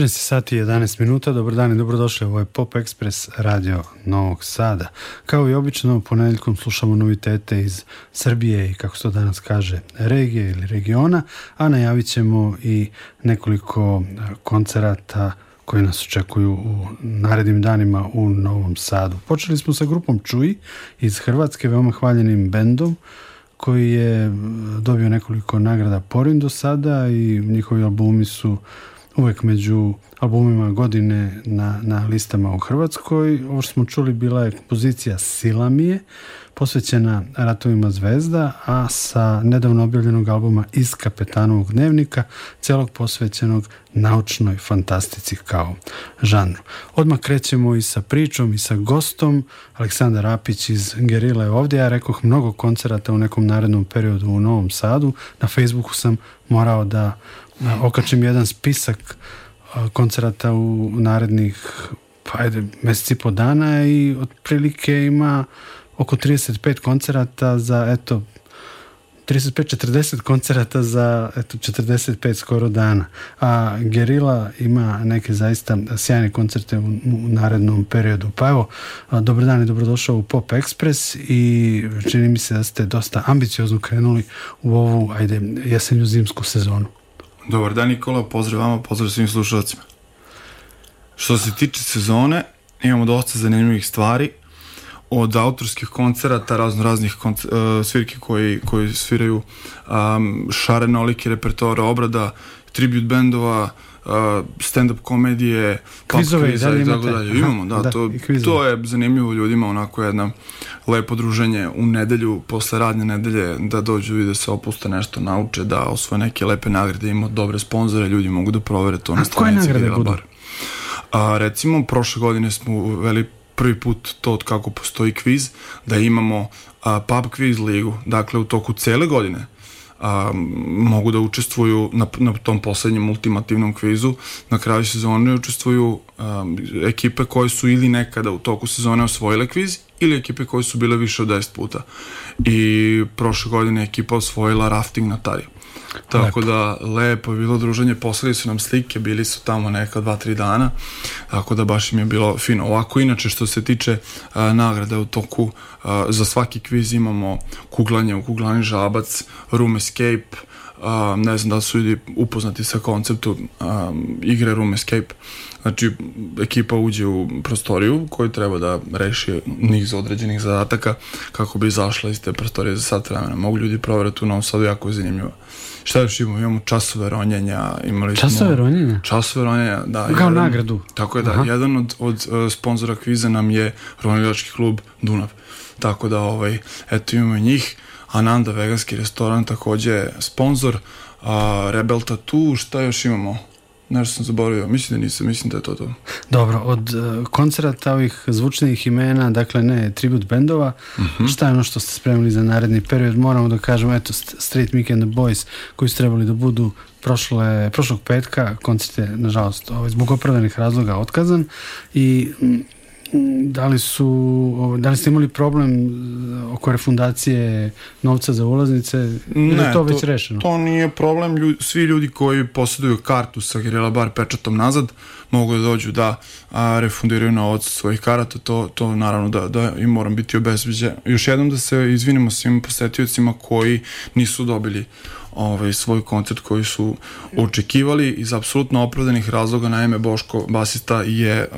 14 sati i 11 minuta, dobar dan i dobrodošli, ovo je Pop Express radio Novog Sada. Kao i obično, ponedeljkom slušamo novitete iz Srbije i kako se to danas kaže, regije ili regiona, a najavit ćemo i nekoliko e, koncerata koji nas očekuju u narednim danima u Novom Sadu. Počeli smo sa grupom Čuj iz Hrvatske, veoma hvaljenim bendom, koji je e, dobio nekoliko nagrada Porin do sada i njihovi albumi su uh, uvek među albumima godine na, na listama u Hrvatskoj. Ovo što smo čuli bila je kompozicija Silamije, posvećena ratovima zvezda, a sa nedavno objavljenog albuma iz Kapetanovog dnevnika, celog posvećenog naučnoj fantastici kao žanru. Odmah krećemo i sa pričom i sa gostom. Aleksandar Apić iz Gerila je ovdje. Ja rekoh mnogo koncerata u nekom narednom periodu u Novom Sadu. Na Facebooku sam morao da Da, okačim jedan spisak koncerata u narednih pa ajde, meseci po dana i otprilike ima oko 35 koncerata za eto 35-40 koncerata za eto, 45 skoro dana. A Gerila ima neke zaista sjajne koncerte u, u narednom periodu. Pa evo, a, dobar dan i dobrodošao u Pop Express i čini mi se da ste dosta ambiciozno krenuli u ovu, ajde, jesenju zimsku sezonu. Dobar dan Nikola, pozdrav vama, pozdrav svim slušalcima. Što se tiče sezone, imamo dosta zanimljivih stvari, od autorskih koncerata, razno raznih konc uh, svirki koji, koji sviraju um, šarenoliki repertoar obrada, tribute bendova, uh, Uh, stand-up komedije, kvizove kviza i tako dalje. Imamo, da, da to, to je zanimljivo ljudima, onako jedna lepo druženje u nedelju, posle radne nedelje, da dođu i da se opuste nešto, nauče, da osvoje neke lepe nagrade, ima dobre sponzore, ljudi mogu da provere to. A koje nagrade budu? A, recimo, prošle godine smo veli prvi put to od kako postoji kviz, da imamo a, pub quiz ligu, dakle u toku cele godine a, mogu da učestvuju na, na tom poslednjem ultimativnom kvizu. Na kraju sezone učestvuju a, ekipe koje su ili nekada u toku sezone osvojile kviz ili ekipe koje su bile više od 10 puta. I prošle godine ekipa osvojila rafting na Tariju Tako da, lepo je bilo druženje, poslali su nam slike, bili su tamo neka dva, tri dana, tako da baš im je bilo fino. Ovako, inače, što se tiče uh, nagrada u toku, uh, za svaki kviz imamo kuglanje u kuglani žabac, room escape, um, ne znam da su ljudi upoznati sa konceptu um, igre Room Escape. Uh, Znači, ekipa uđe u prostoriju koju treba da reši niz određenih zadataka kako bi izašla iz te prostorije za sat vremena. Mogu ljudi proverati u Novom Sadu, jako je zanimljivo. Šta još imamo? Imamo časove ronjenja. Imali smo, časove ronjenja? Časove ronjenja, da. Kao jedan, nagradu? Tako je, da. Aha. Jedan od, od e, sponzora kviza nam je ronjilački klub Dunav. Tako da, ovaj, eto imamo i njih. Ananda veganski restoran takođe je sponsor. A, Rebel Tattoo, šta još imamo? Nešto sam zaboravio, mislim da nisam, mislim da je to to. Dobro, od e, koncerta ovih zvučnih imena, dakle ne, tribut bendova, uh mhm. -huh. šta je ono što ste spremili za naredni period? Moramo da kažemo, eto, Street Weekend Boys, koji su trebali da budu prošle, prošlog petka, koncert je, nažalost, ovaj, zbog opravdanih razloga otkazan i Da li su, da li ste imali problem e, oko refundacije novca za ulaznice? Ne, je to, već rešeno? to nije problem. Ljudi, svi ljudi koji posjeduju kartu sa Gerila Bar pečatom nazad mogu da dođu da a, refundiraju novac svojih karata. To, to naravno da, da im moram biti obezbeđen. Još jednom da se izvinimo svim posetiocima koji nisu dobili ovaj, svoj koncert koji su očekivali iz apsolutno opravdanih razloga, naime Boško basista je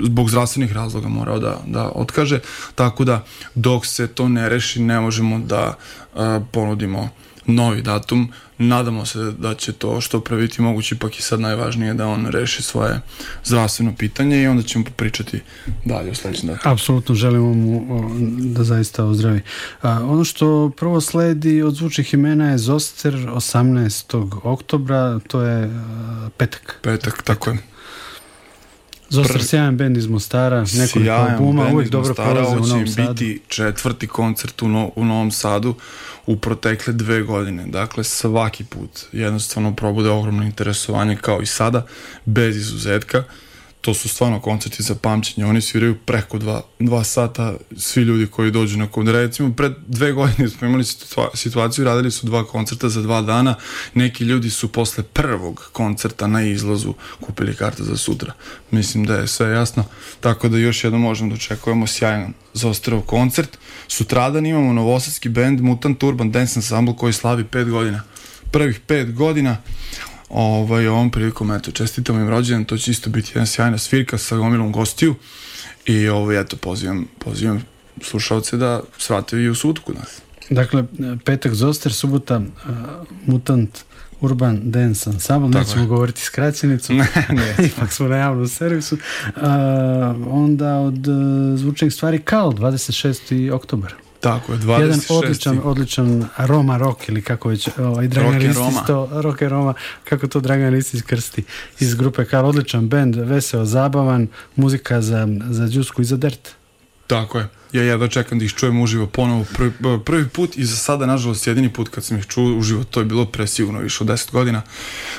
zbog zdravstvenih razloga morao da, da otkaže, tako da dok se to ne reši ne možemo da eh, ponudimo novi datum, nadamo se da će to što praviti moguće, ipak je sad najvažnije da on reši svoje zdravstveno pitanje i onda ćemo popričati dalje u sledećem datu. Apsolutno, želimo mu da zaista ozdravi. A, ono što prvo sledi od zvučnih imena je Zoster 18. oktobra, to je a, petak. Petak, tako je. Zostar prvi... sjajan bend iz Mostara, nekoliko albuma, uvijek dobro prolaze u Novom Sadu. biti četvrti koncert u, no, u Novom Sadu u protekle dve godine. Dakle, svaki put jednostavno probude ogromno interesovanje kao i sada, bez izuzetka. Uh, to su stvarno koncerti za pamćenje, oni sviraju preko dva, dva sata, svi ljudi koji dođu na kod. Recimo, pred dve godine smo imali situaciju, radili su dva koncerta za dva dana, neki ljudi su posle prvog koncerta na izlazu kupili karte za sutra. Mislim da je sve jasno, tako da još jedno možemo da očekujemo sjajan zaostrao koncert. Sutradan imamo novosadski band Mutant Urban Dance Ensemble koji slavi pet godina prvih pet godina ovaj, ovom prilikom, eto, čestitam im rođendan, to će isto biti jedna sjajna svirka sa gomilom gostiju i ovaj, eto, pozivam, pozivam slušalce da svrate i u sutku nas. Dakle, petak Zoster, subota uh, Mutant Urban Dance Ensemble, Tako nećemo je. govoriti skraćenicu, ne, ipak smo na javnom servisu. Uh, onda od uh, zvučnih stvari kao 26. oktober. Tako je, 26. Jedan odličan, odličan Roma Rock ili kako već ovaj, Dragan Rock to, Rock Roma, kako to Dragan Listić krsti iz grupe Kar, odličan bend, veseo, zabavan, muzika za, za džusku i za dert. Tako je. Ja jedva čekam da ih čujem uživo ponovo prvi, prvi put i za sada, nažalost, jedini put kad sam ih čuo uživo, to je bilo pre sigurno više od 10 godina.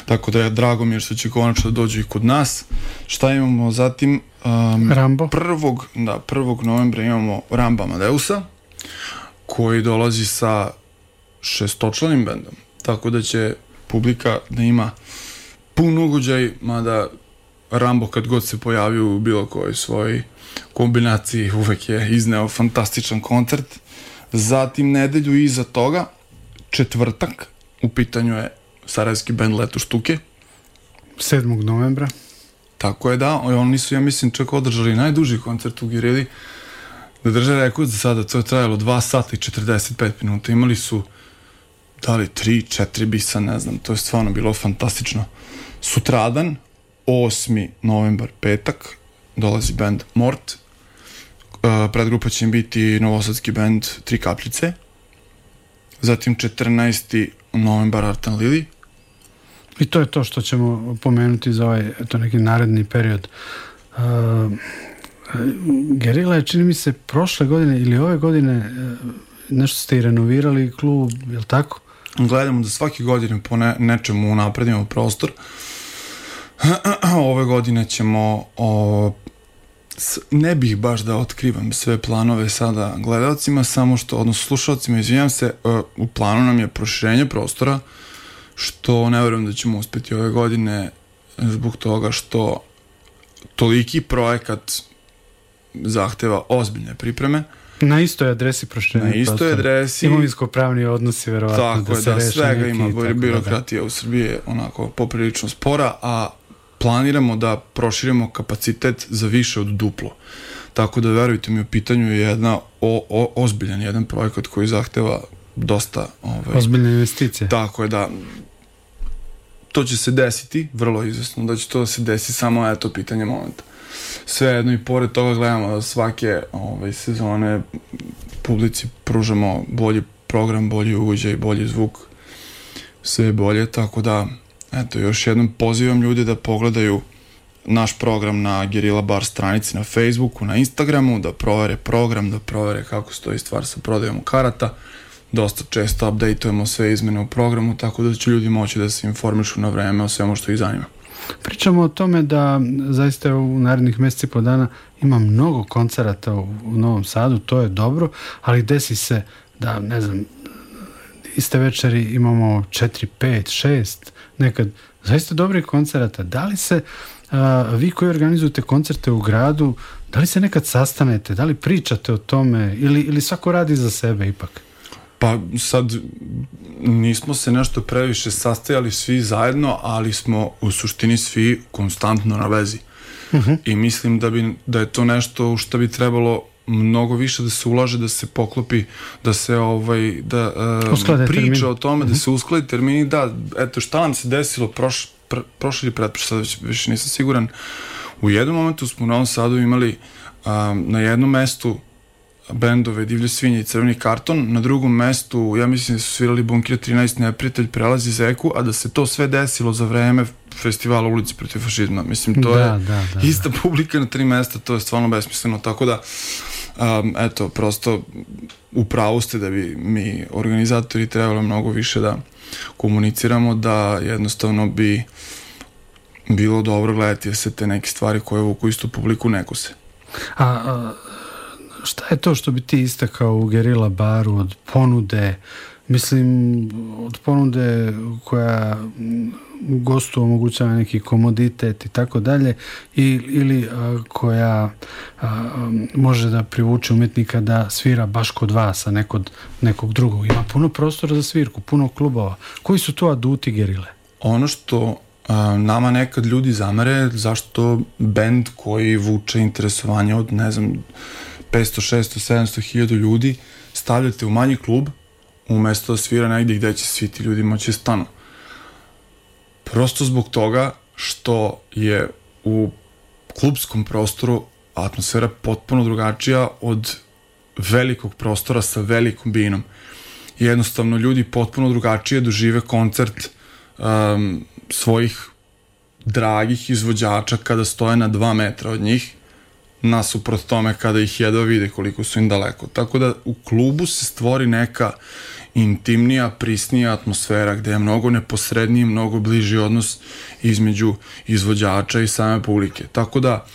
Tako da je drago mi je što će konačno da dođu i kod nas. Šta imamo zatim? Um, Rambo. Prvog, da, prvog novembra imamo Ramba Madeusa koji dolazi sa šestočlanim bendom. Tako da će publika da ima pun ugođaj, mada Rambo kad god se pojavio u bilo kojoj svojoj kombinaciji uvek je izneo fantastičan koncert. Zatim nedelju iza toga, četvrtak, u pitanju je sarajski band Leto Štuke. 7. novembra. Tako je da, oni su ja mislim čak održali najduži koncert u Girili da drže rekord za sada, to je trajalo 2 sata i 45 minuta. Imali su da li 3, 4 bisa, ne znam, to je stvarno bilo fantastično. Sutradan, 8. novembar, petak, dolazi band Mort. E, predgrupa će im biti novosadski band Tri kapljice. Zatim 14. novembar Artan Lili. I to je to što ćemo pomenuti za ovaj eto, neki naredni period. Uh, Gerila je, čini mi se, prošle godine ili ove godine e, nešto ste i renovirali klub, je li tako? Gledamo da svake godine po ne, nečemu napredimo prostor. Ove godine ćemo o, ne bih baš da otkrivam sve planove sada gledalcima, samo što, odnosno slušalcima, izvinjam se, e, u planu nam je proširenje prostora, što ne verujem da ćemo uspeti ove godine zbog toga što toliki projekat zahteva ozbiljne pripreme. Na istoj adresi proširenja Na istoj prostora. adresi. Imovinsko-pravni odnosi, verovatno, tako da, se da se svega ima birokratija da. u Srbiji je onako poprilično spora, a planiramo da proširimo kapacitet za više od duplo. Tako da, verujte mi, u pitanju je jedna o, o, ozbiljan jedan projekat koji zahteva dosta... Ovaj, Ozbiljne investicije. Tako je, da. To će se desiti, vrlo izvesno da će to da se desiti, samo eto, pitanje momenta svejedno i pored toga gledamo da svake ove, sezone publici pružamo bolji program, bolji ugođaj, bolji zvuk, sve bolje, tako da, eto, još jednom pozivam ljude da pogledaju naš program na Gerila Bar stranici na Facebooku, na Instagramu, da provere program, da provere kako stoji stvar sa prodajom karata. Dosta često updateujemo sve izmene u programu, tako da će ljudi moći da se informišu na vreme o svemu što ih zanima. Pričamo o tome da zaista u narednih meseci po dana ima mnogo koncerata u, u Novom Sadu, to je dobro, ali desi se da, ne znam, iste večeri imamo 4, 5, 6, nekad zaista dobrih koncerata. Da li se a, vi koji organizujete koncerte u gradu, da li se nekad sastanete, da li pričate o tome ili, ili svako radi za sebe ipak? Pa sad nismo se nešto previše sastajali svi zajedno, ali smo u suštini svi konstantno na vezi. Uh mhm. -huh. I mislim da, bi, da je to nešto u što bi trebalo mnogo više da se ulaže, da se poklopi, da se ovaj, da uh, priča termin. o tome, uh -huh. da mhm. se uskladi termini, da, eto šta nam se desilo proš, prošli ili pretprošli, sad već, više nisam siguran. U jednom momentu smo u Novom Sadu imali um, na jednom mestu bendove Divlje svinje i Crveni karton. Na drugom mestu, ja mislim da su svirali Bunkir 13 Neprijatelj, Prelazi Zeku, a da se to sve desilo za vreme festivala ulici protiv fašizma. Mislim, to da, je da, da, da. ista da. publika na tri mesta, to je stvarno besmisleno, tako da um, eto, prosto u pravu ste da bi mi organizatori trebali mnogo više da komuniciramo, da jednostavno bi bilo dobro gledati da se te neke stvari koje vuku istu publiku ne kuse. A, a šta je to što bi ti istakao u Gerila baru od ponude, mislim, od ponude koja gostu omogućava neki komoditet i tako dalje ili a, koja a, može da privuče umetnika da svira baš kod vas a ne kod nekog drugog ima puno prostora za svirku, puno klubova koji su to aduti gerile? Ono što nama nekad ljudi zamere zašto bend koji vuče interesovanje od ne znam 500, 600, 700 hiljada ljudi stavljate u manji klub umesto da svira negdje gde će svi ti ljudi moći da stanu. Prosto zbog toga što je u klubskom prostoru atmosfera potpuno drugačija od velikog prostora sa velikom binom. Jednostavno ljudi potpuno drugačije dožive koncert um, svojih dragih izvođača kada stoje na dva metra od njih nasuprot tome kada ih jedva vide koliko su im daleko. Tako da u klubu se stvori neka intimnija, prisnija atmosfera gde je mnogo neposredniji, mnogo bliži odnos između izvođača i same publike. Tako da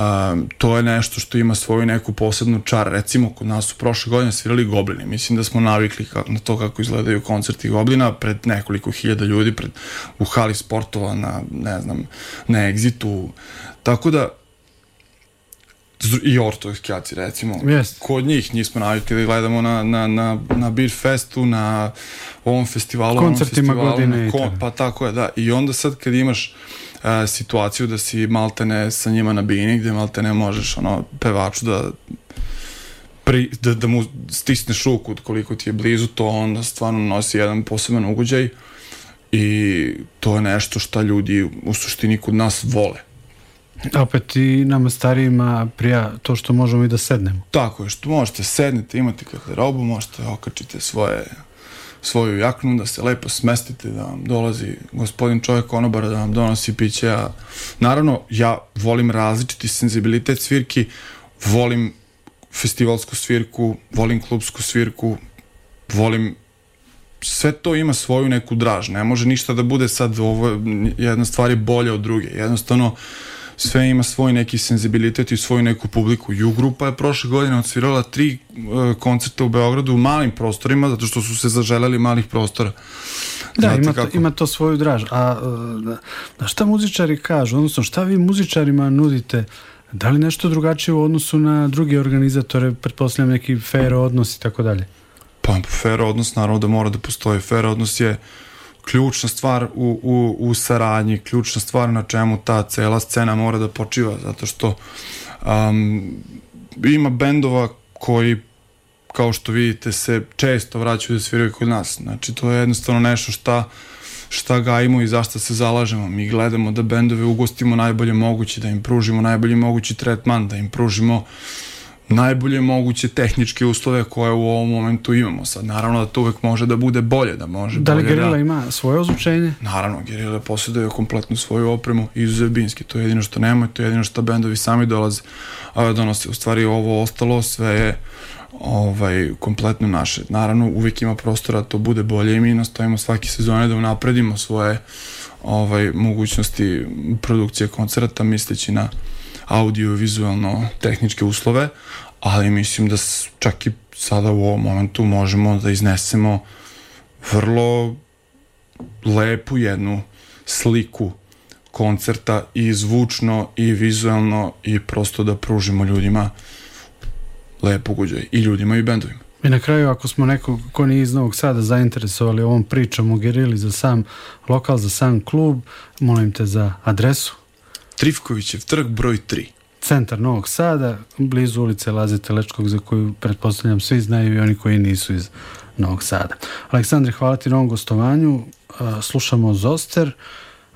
um, to je nešto što ima svoju neku posebnu čar. Recimo, kod nas su prošle godine svirali Gobline. Mislim da smo navikli na to kako izgledaju koncerti Goblina pred nekoliko hiljada ljudi, pred, u hali sportova, na, ne znam, na Exitu. Tako da, i ortovski recimo. Yes. Kod njih nismo navikli da gledamo na, na, na, na Beer Festu, na ovom festivalu, koncertima ovom festivalu, godine. Kon, pa tako je, da. I onda sad kad imaš uh, situaciju da si maltene sa njima na bini, gde maltene možeš ono, pevaču da pri, da, da mu stisneš ruku koliko ti je blizu, to onda stvarno nosi jedan poseban ugođaj i to je nešto što ljudi u suštini kod nas vole Opet i nama starijima prija to što možemo i da sednemo. Tako je, što možete sednete, imate garderobu, možete da okačite svoje svoju jaknu, da se lepo smestite, da vam dolazi gospodin čovjek konobara da vam donosi piće. Ja, naravno, ja volim različiti senzibilitet svirki, volim festivalsku svirku, volim klubsku svirku, volim sve to ima svoju neku draž, ne može ništa da bude sad ovo, jedna stvar je bolja od druge, jednostavno uh, sve ima svoj neki senzibilitet i svoju neku publiku. Ju grupa je prošle godine odsvirala tri uh, koncerta u Beogradu u malim prostorima, zato što su se zaželeli malih prostora. Da, ima, to, ima to svoju draž. A e, da, da, šta muzičari kažu, odnosno šta vi muzičarima nudite Da li nešto drugačije u odnosu na druge organizatore, pretpostavljam neki fair odnos i tako dalje? Pa, fair odnos naravno da mora da postoji. Fair odnos je uh, ključna stvar u, u, u saradnji, ključna stvar na čemu ta cela scena mora da počiva, zato što um, ima bendova koji kao što vidite se često vraćaju da sviraju kod nas. Znači to je jednostavno nešto šta šta gajimo i zašto se zalažemo. Mi gledamo da bendove ugostimo najbolje moguće, da im pružimo najbolji mogući tretman, da im pružimo uh, najbolje moguće tehničke uslove koje u ovom momentu imamo. Sad, naravno da to uvek može da bude bolje, da može da li Gerila da... ima svoje ozvučenje? Naravno, Gerila posjeduje kompletnu svoju opremu izuzev Binski, to je jedino što nema, to je jedino što bendovi sami dolaze, donose. U stvari ovo ostalo sve je ovaj, kompletno naše. Naravno, uvek ima prostora da to bude bolje i mi nastavimo svake sezone da unapredimo svoje ovaj, mogućnosti produkcije koncerta misleći na audio-vizualno tehničke uslove, ali mislim da čak i sada u ovom momentu možemo da iznesemo vrlo lepu jednu sliku koncerta i zvučno i vizualno i prosto da pružimo ljudima lep ugođaj i ljudima i bendovima. I na kraju, ako smo nekog ko nije iz Novog Sada zainteresovali ovom pričom o Gerili za sam lokal, za sam klub, molim te za adresu. Trifkovićev trg broj 3. Centar Novog Sada, blizu ulice Laze Telečkog, za koju pretpostavljam svi znaju i oni koji nisu iz Novog Sada. Aleksandre, hvala ti na ovom gostovanju. E, slušamo Zoster.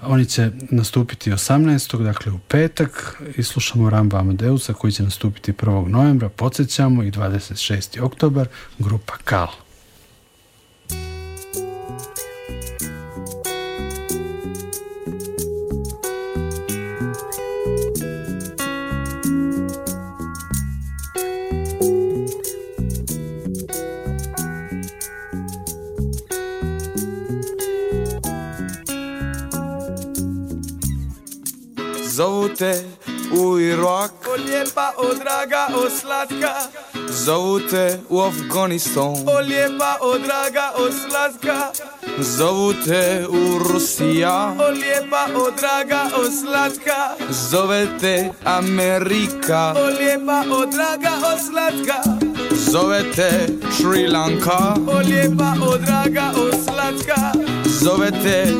Oni će nastupiti 18. dakle u petak i slušamo Ramba Amadeusa koji će nastupiti 1. novembra, podsjećamo i 26. oktobar, grupa Kal. Zovu te u Irak O lijepa, o draga, o slatka Zovu te u Afganistan O lijepa, o draga, o slatka Zovu te u Rusija O lijepa, o draga, o slatka Zove te Amerika O lijepa, o draga, o slatka Zove te Sri Lanka O lijepa, o draga, o slatka Zove te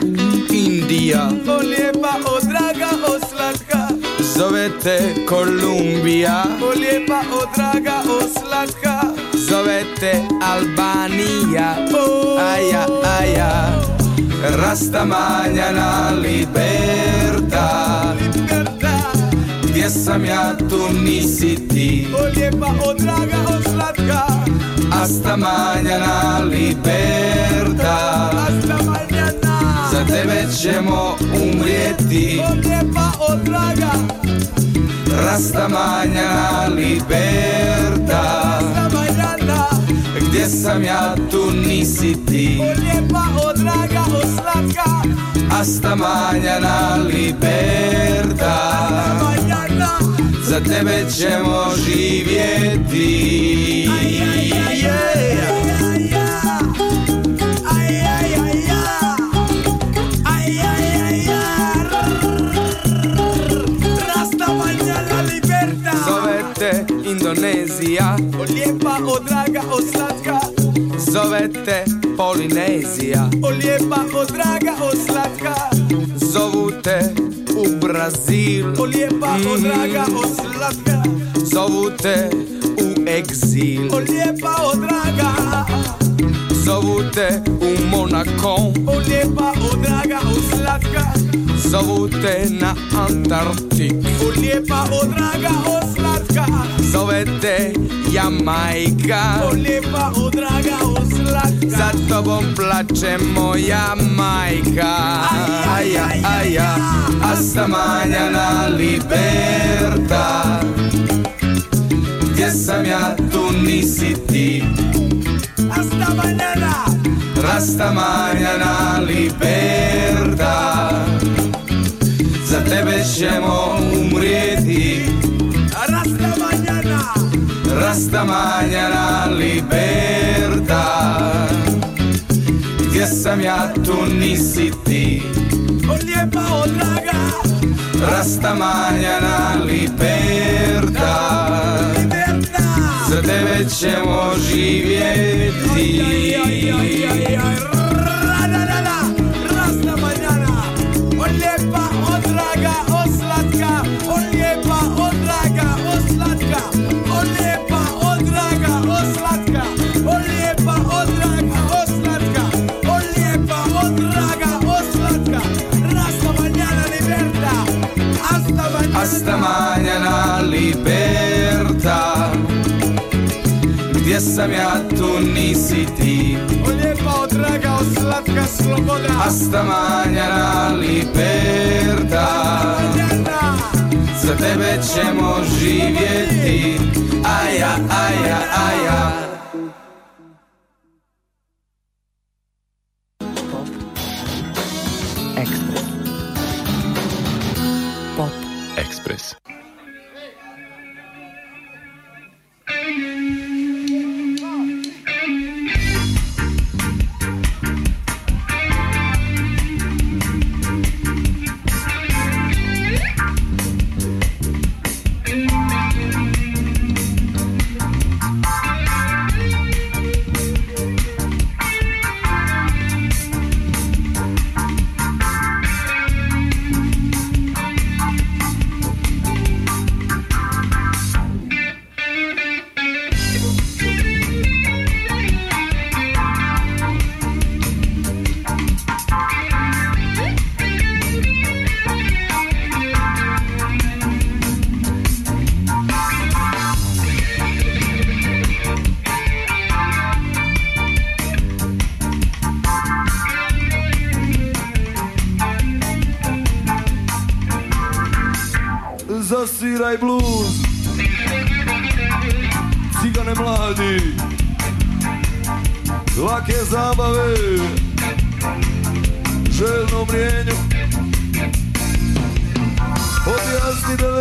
Indija O lijepa, o draga, o slatka slatka Zovete Columbia Polijepa odraga oslatka Zovete Albanija oh. Aja, aja Rasta manjana liberta Liberta Gdje sam ja tu nisi ti Polijepa odraga oslatka Asta manjana liberta Asta za tebe ćemo umrijeti Od ljepa od draga Rastamanja liberta Rastamanja Gdje sam ja tu nisi ti Od ljepa od draga od slatka Astamanja liberta Rastamanja Za tebe ćemo živjeti aj, aj, aj. Indija O lijepa, o draga, o slatka Zovete Polinezija O lijepa, o draga, o slatka Zovu te u Brazil O lijepa, o draga, o slatka Zovu te u exil O lijepa, o draga Zovu te u Monaco. O lijepa, o draga, o slatka Zovu te na Antarktik O lijepa, o draga, o slatka Jamaica, zovete Jamaica. Oliva, odraga, oslaka. Zato bom placemo Jamaica. Aja, aja, hasta mañana liberta. Gdje sam ja, tu nisi ti. Hasta mañana. Rasta mañana liberta. Za tebe ćemo mañana libertad. Gdje sam ja, tu nisi ti. O lijepa odlaga. Rasta mañana libertad. Za tebe ćemo živjeti. Aj, aj, aj, jesam ja tu nisi ti O lijepa o draga o slatka sloboda Hasta manjana liberta Za tebe ćemo živjeti Aja, aja, aja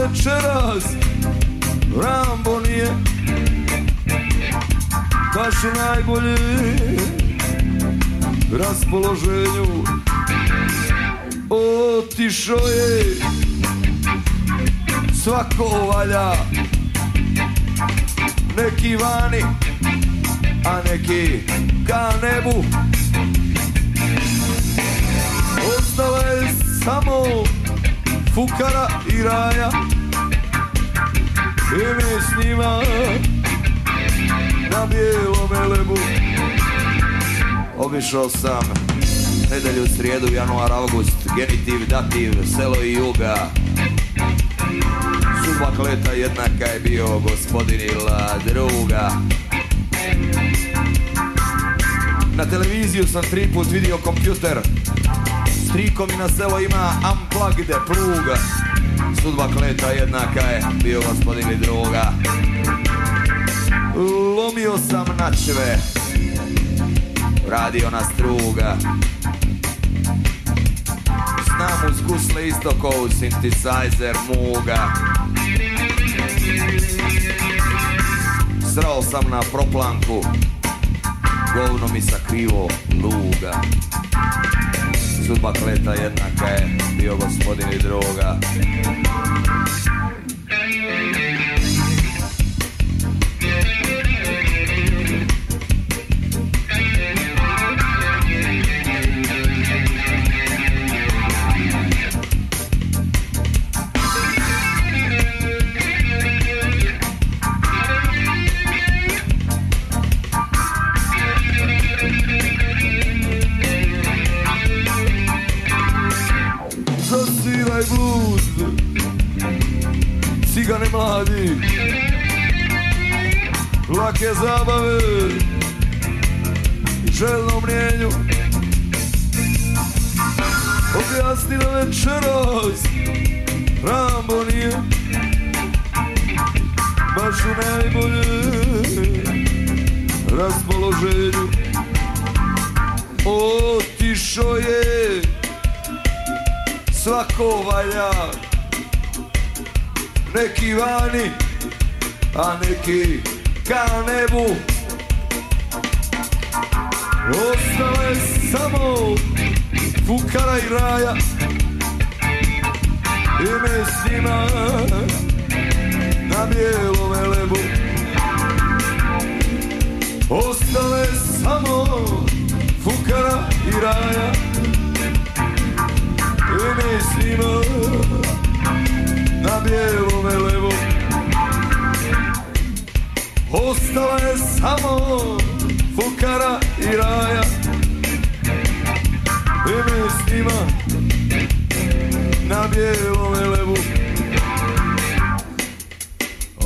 večeras Rambo nije baš u najbolji raspoloženju Otišo je svako valja Neki vani, a neki ka nebu Ostala je samo fukara i raja Ime s njima na bijelom elebu Obišao sam nedelju, srijedu, januar, august Genitiv, dativ, selo i juga Subak leta jednaka je bio gospodin ila druga Na televiziju sam tri put vidio kompjuter Strikom i na selo ima unplugged pluga sudba kleta jednaka je, bio gospodin i druga Lomio sam na načve, radio na struga. Znam uz gusle isto ko u synthesizer muga. Srao sam na proplanku, govno mi sakrivo luga. Sudba kleta jednaka je, bio gospodin i druga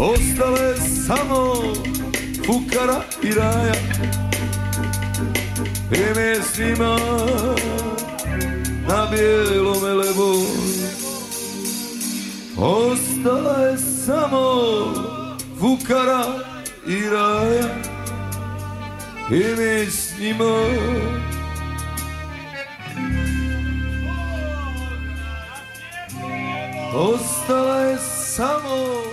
Ostala je samo fukara i raja Vrijeme je s na bijelome lebu Ostala je samo fukara i raja Vrijeme je s Ostala je samo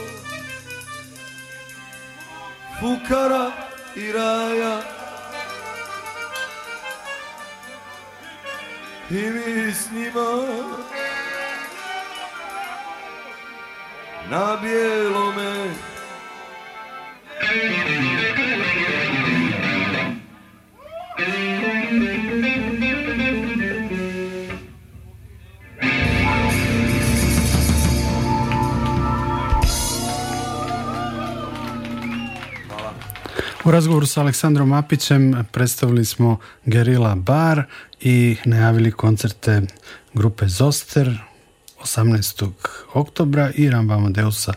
Bukara i Raja. I mi s njima na bijelome Thank you. U razgovoru sa Aleksandrom Apićem predstavili smo Gerila Bar i najavili koncerte grupe Zoster 18. oktobra i Ramba Amadeusa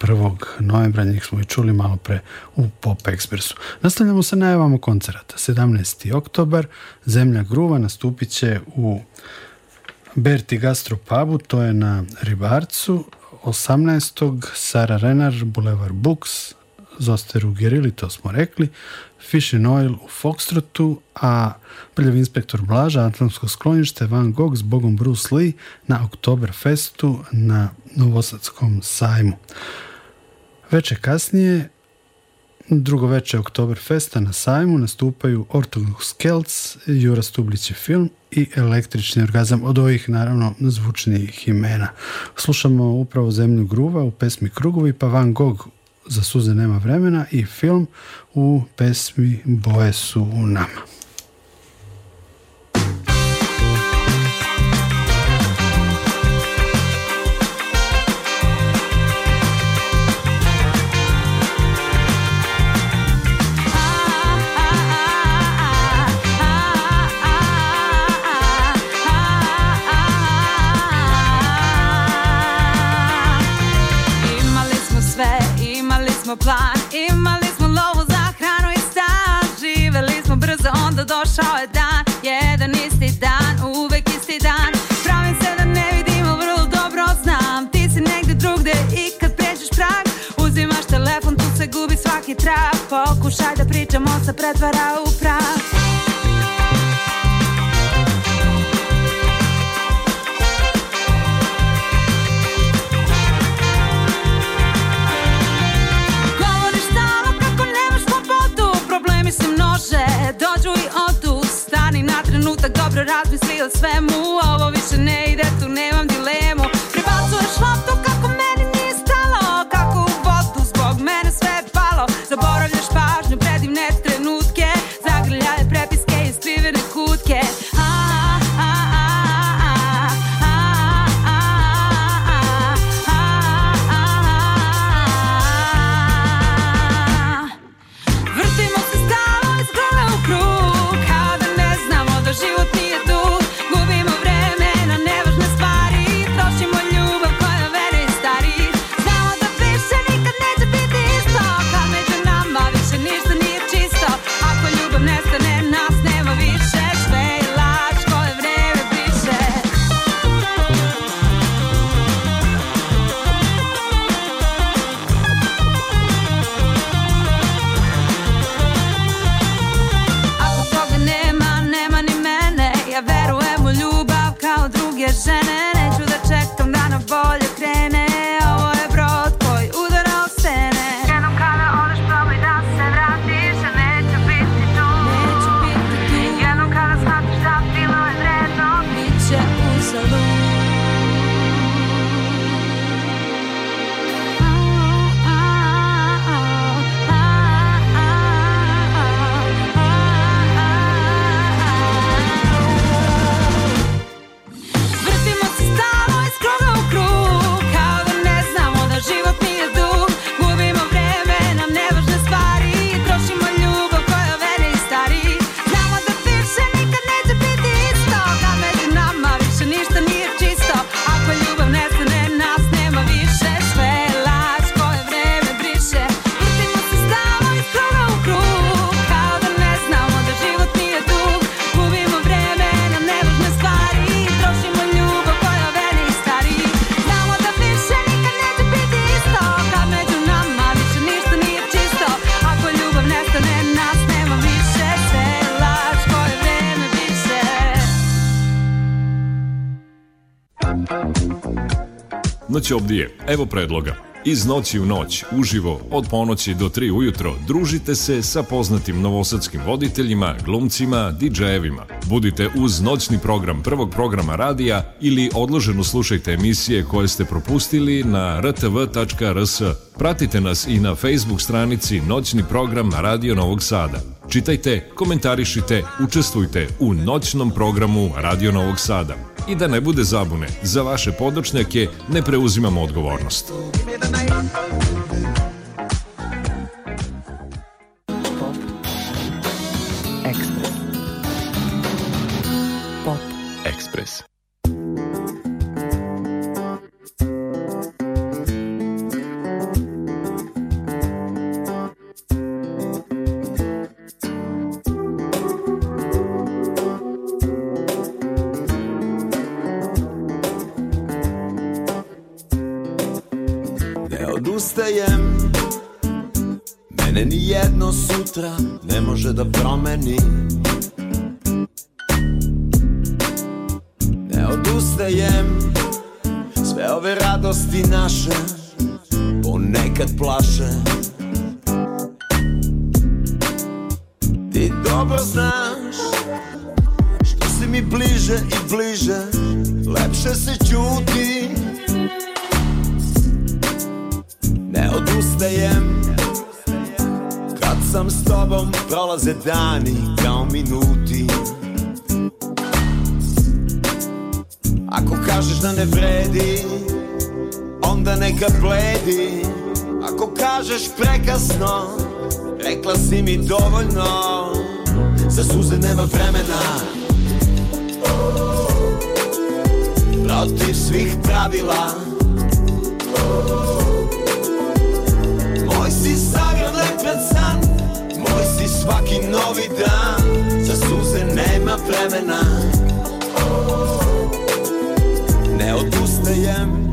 1. novembra, njih smo i čuli malo pre u Pop Ekspresu. Nastavljamo sa najavama koncerata. 17. oktobar, Zemlja gruva nastupit će u Berti Gastro Pubu, to je na Ribarcu, 18. Sara Renar, Boulevard Books, Zosteru Gerili, to smo rekli, Fish and Oil u Foxtrotu, a prljavi inspektor Blaža, Atlantsko sklonište, Van Gogh s Bogom Bruce Lee na Oktoberfestu na Novosadskom sajmu. Veče kasnije, drugo veče Oktoberfesta na sajmu nastupaju Orthodox Celts, Jura Stublićev film i električni orgazam od ovih naravno zvučnih imena. Slušamo upravo Zemlju gruva u pesmi Krugovi pa Van Gogh za suze nema vremena i film u pesmi Boje su u nama. onda došao je dan Jedan isti dan, uvek isti dan Pravim se da ne vidim, ali vrlo dobro znam Ti si negde drugde i kad pređeš prag Uzimaš telefon, tu se gubi svaki trag Pokušaj da pričamo, se pretvara u prag Outro rato e seu svemu, ovo Već ovdje, evo predloga. Iz noći u noć, uživo, od ponoći do 3 ujutro, družite se sa poznatim novosadskim voditeljima, glumcima, DJ-evima. Budite uz noćni program prvog programa radija ili odloženo slušajte emisije koje ste propustili na rtv.rs. Pratite nas i na Facebook stranici Noćni program Radio Novog Sada. Čitajte, komentarišite, učestvujte u noćnom programu Radio Novog Sada. I da ne bude zabune, za vaše podočnjake ne preuzimamo odgovornost. ustajem Sve ove radosti naše Ponekad plaše Ti dobro znaš Što si mi bliže i bliže Lepše se čuti Ne odustajem Kad sam s tobom prolaze dani kao minuti Ako kažeš da ne vredi Onda neka bledi Ako kažeš prekasno Rekla si mi dovoljno Za suze nema vremena Protiv svih pravila Moj si sagran lepet san Moj si svaki novi dan Za suze nema vremena ne odustajem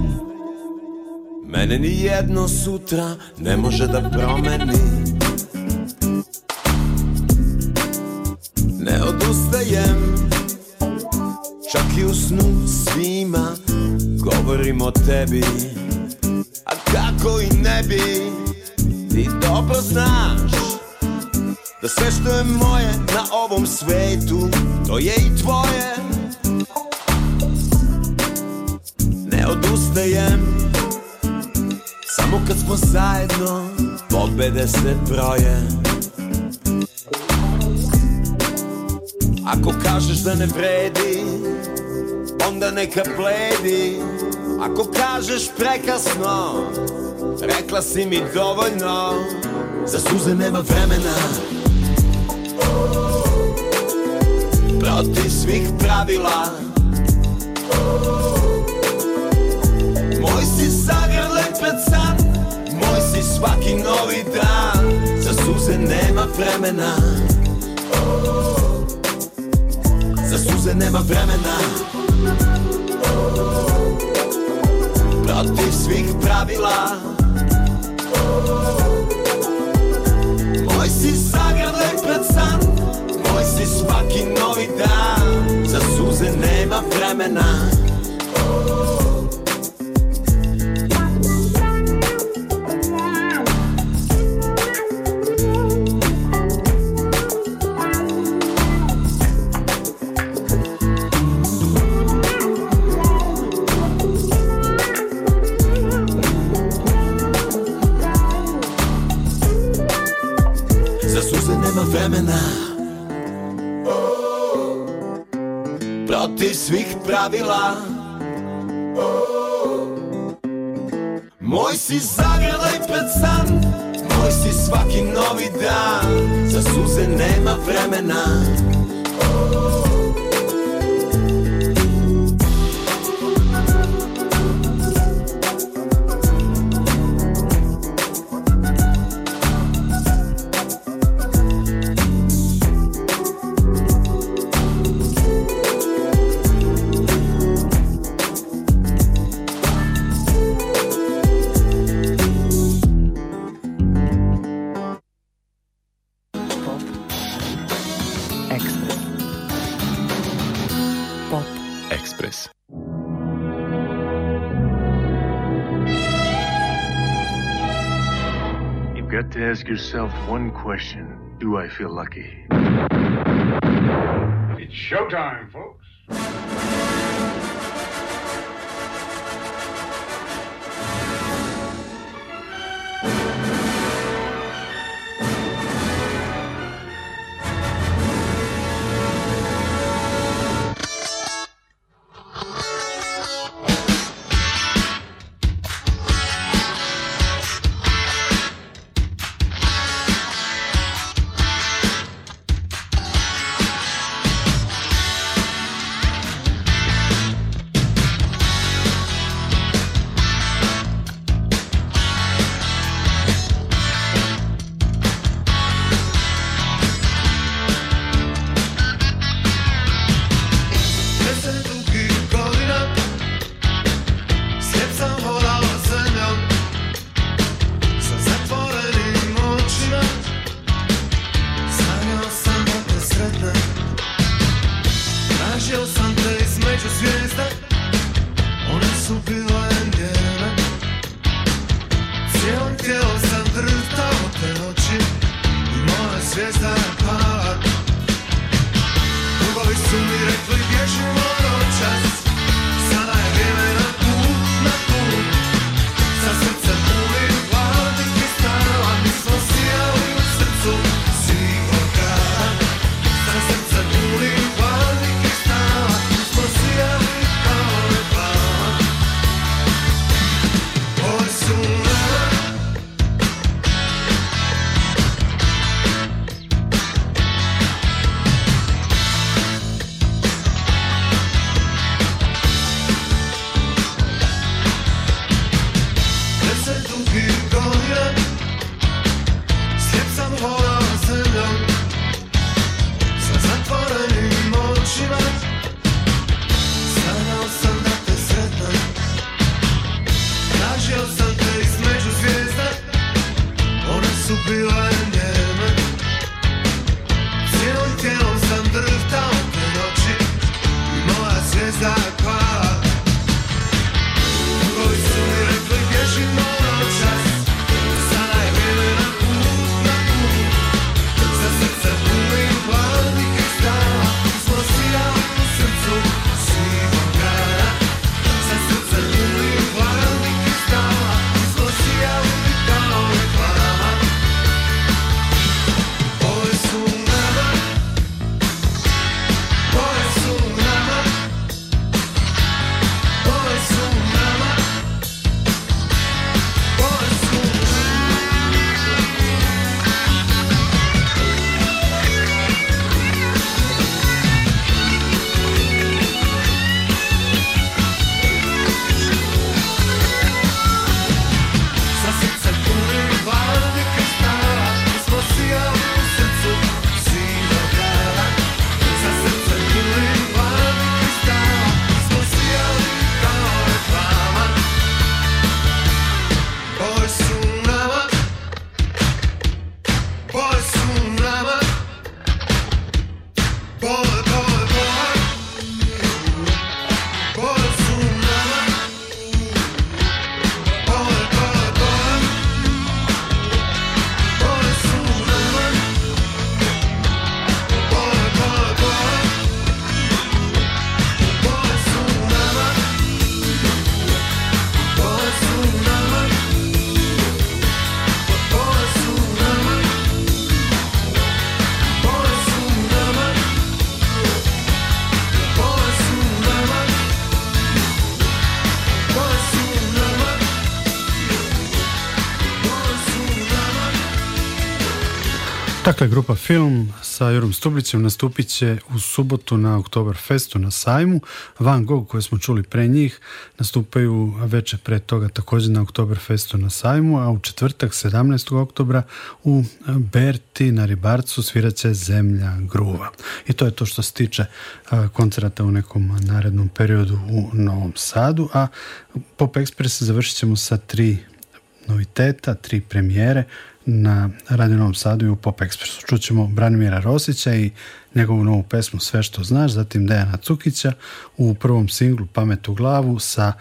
Mene ni jedno sutra ne može da promeni Ne odustajem Čak i u snu svima govorim o tebi A kako i ne bi Ti dobro znaš Da sve što je moje na ovom svetu To je i tvoje odustajem Samo kad smo zajedno Pobede se broje Ako kažeš da ne vredi Onda neka pledi Ako kažeš prekasno Rekla si mi dovoljno Za suze nema vremena Protiv svih pravila Protiv svih pravila opet sam Moj si svaki novi dan Za suze nema vremena Za suze nema vremena Protiv svih pravila Moj si zagrlej pred san Moj si svaki novi dan Za suze nema vremena sabem lá. Oh, Moisés ask yourself one question Do I feel lucky? It's showtime, folks. grupa Film sa Jurom Stublićem nastupit će u subotu na Oktoberfestu na sajmu. Van Gogh koje smo čuli pre njih nastupaju veče pre toga takođe na Oktoberfestu na sajmu, a u četvrtak 17. oktobra u Berti na Ribarcu sviraće Zemlja gruva. I to je to što se tiče koncerata u nekom narednom periodu u Novom Sadu, a Pop Express završit ćemo sa tri noviteta, tri premijere na Radio Novom Sadu i u Pop Expressu. Čućemo Branimira Rosića i njegovu novu pesmu Sve što znaš, zatim Dejana Cukića u prvom singlu Pamet u glavu sa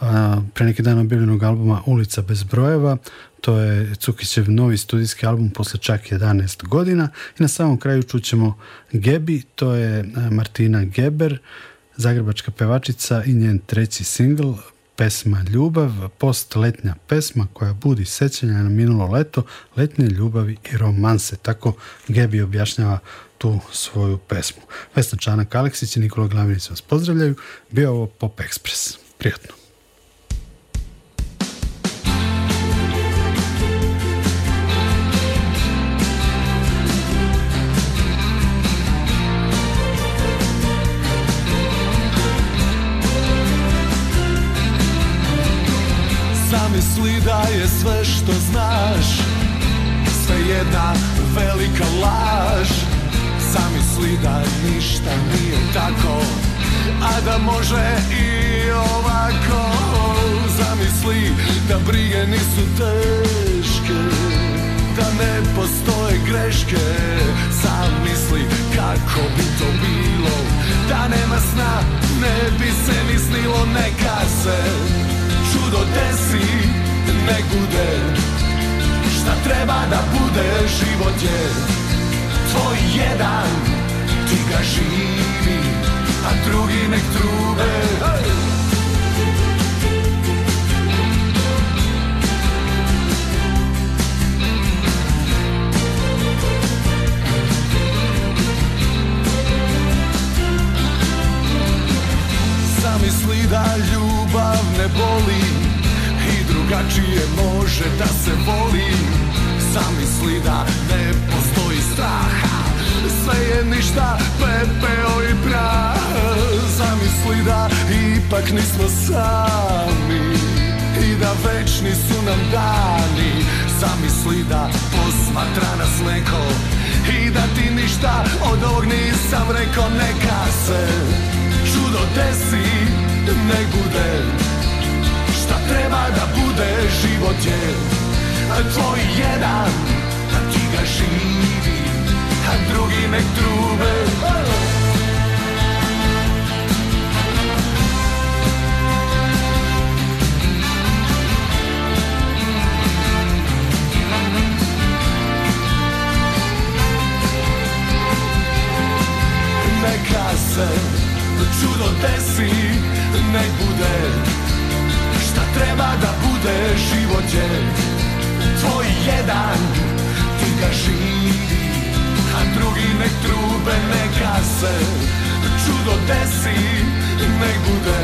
a, pre neki dan objavljenog albuma Ulica bez brojeva. To je Cukićev novi studijski album posle čak 11 godina. I na samom kraju čućemo Gebi, to je Martina Geber, zagrebačka pevačica i njen treći singl pesma Ljubav, postletnja pesma koja budi sećanja na minulo leto, letnje ljubavi i romanse. Tako Gebi objašnjava tu svoju pesmu. Vesna Čanak Aleksić i Nikola Glavinić vas pozdravljaju. Bio ovo Pop Express. Prijatno. misli da je sve što znaš Sve jedna velika laž Zamisli da ništa nije tako A da može i ovako Zamisli da brige nisu teške Da ne postoje greške Zamisli kako bi to bilo Da nema sna ne bi se ni snilo Neka se čudo desi me gude Šta treba da bude život je Tvoj jedan Ti ga živi A drugi nek trube Zamisli da ljubav ne boli drugačije može da se voli Zamisli da ne postoji straha Sve je ništa, pepeo i prah Zamisli da ipak nismo sami I da večni su nam dani Zamisli da posmatra nas neko I da ti ništa od ovog nisam rekao Neka se čudo desi, ne bude treba da bude život je tvoj jedan, a ti ga živi, a drugi nek trube. Neka se čudo desi, nek bude trube ne gase Čudo desi, nek bude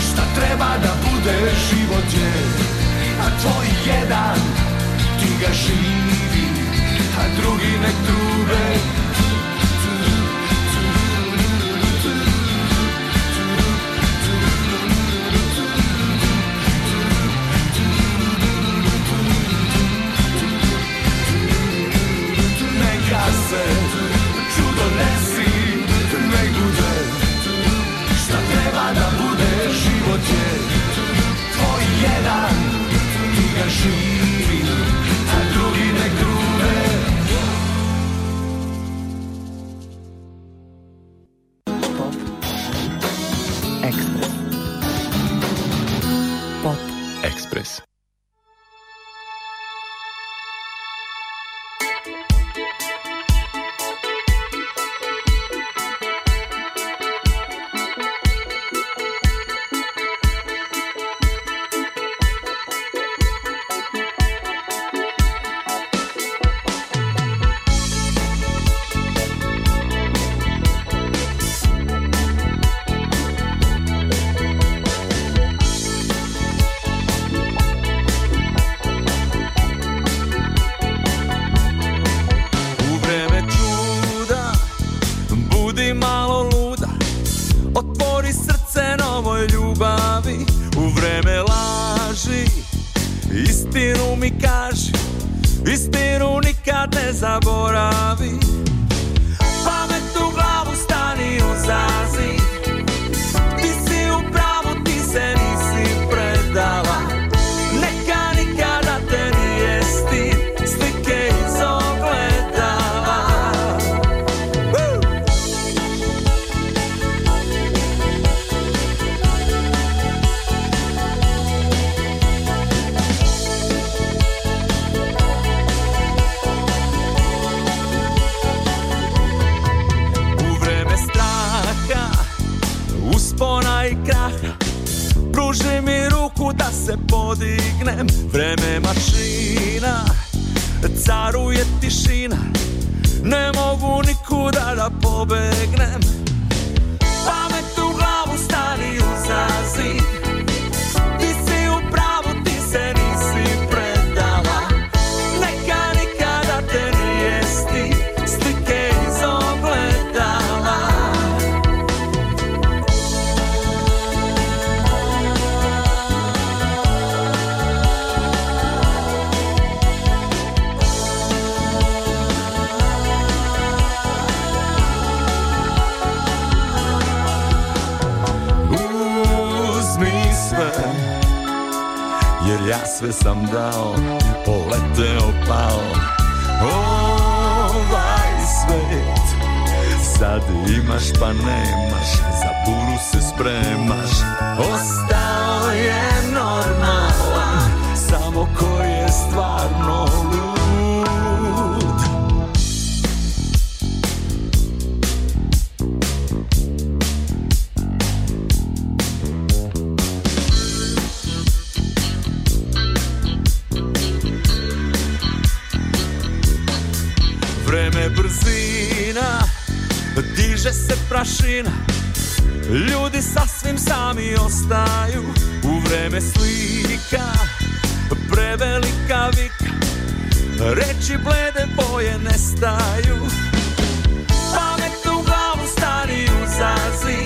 Šta treba da bude život je A tvoj jedan, ti ga živi A drugi nek trube sabor a zovem Vreme mašina Caruje tišina Ne mogu nikuda da pobegnem sve sam dao Poleteo, pao Ovaj svet Sad imaš pa nemaš Za buru se spremaš Ostao je normalan Samo ko je stvarno lud se prašina Ljudi sasvim sami ostaju U vreme slika Prevelika vika Reči blede boje nestaju Pamet u glavu stari uzazi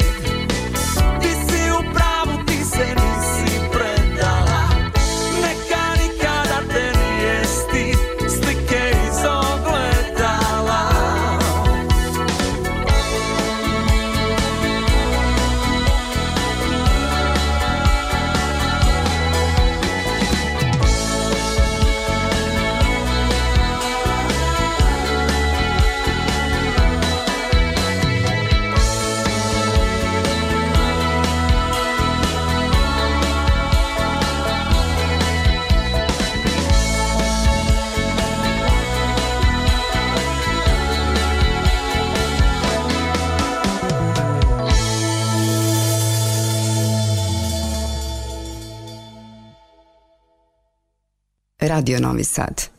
Radio Novi Sad.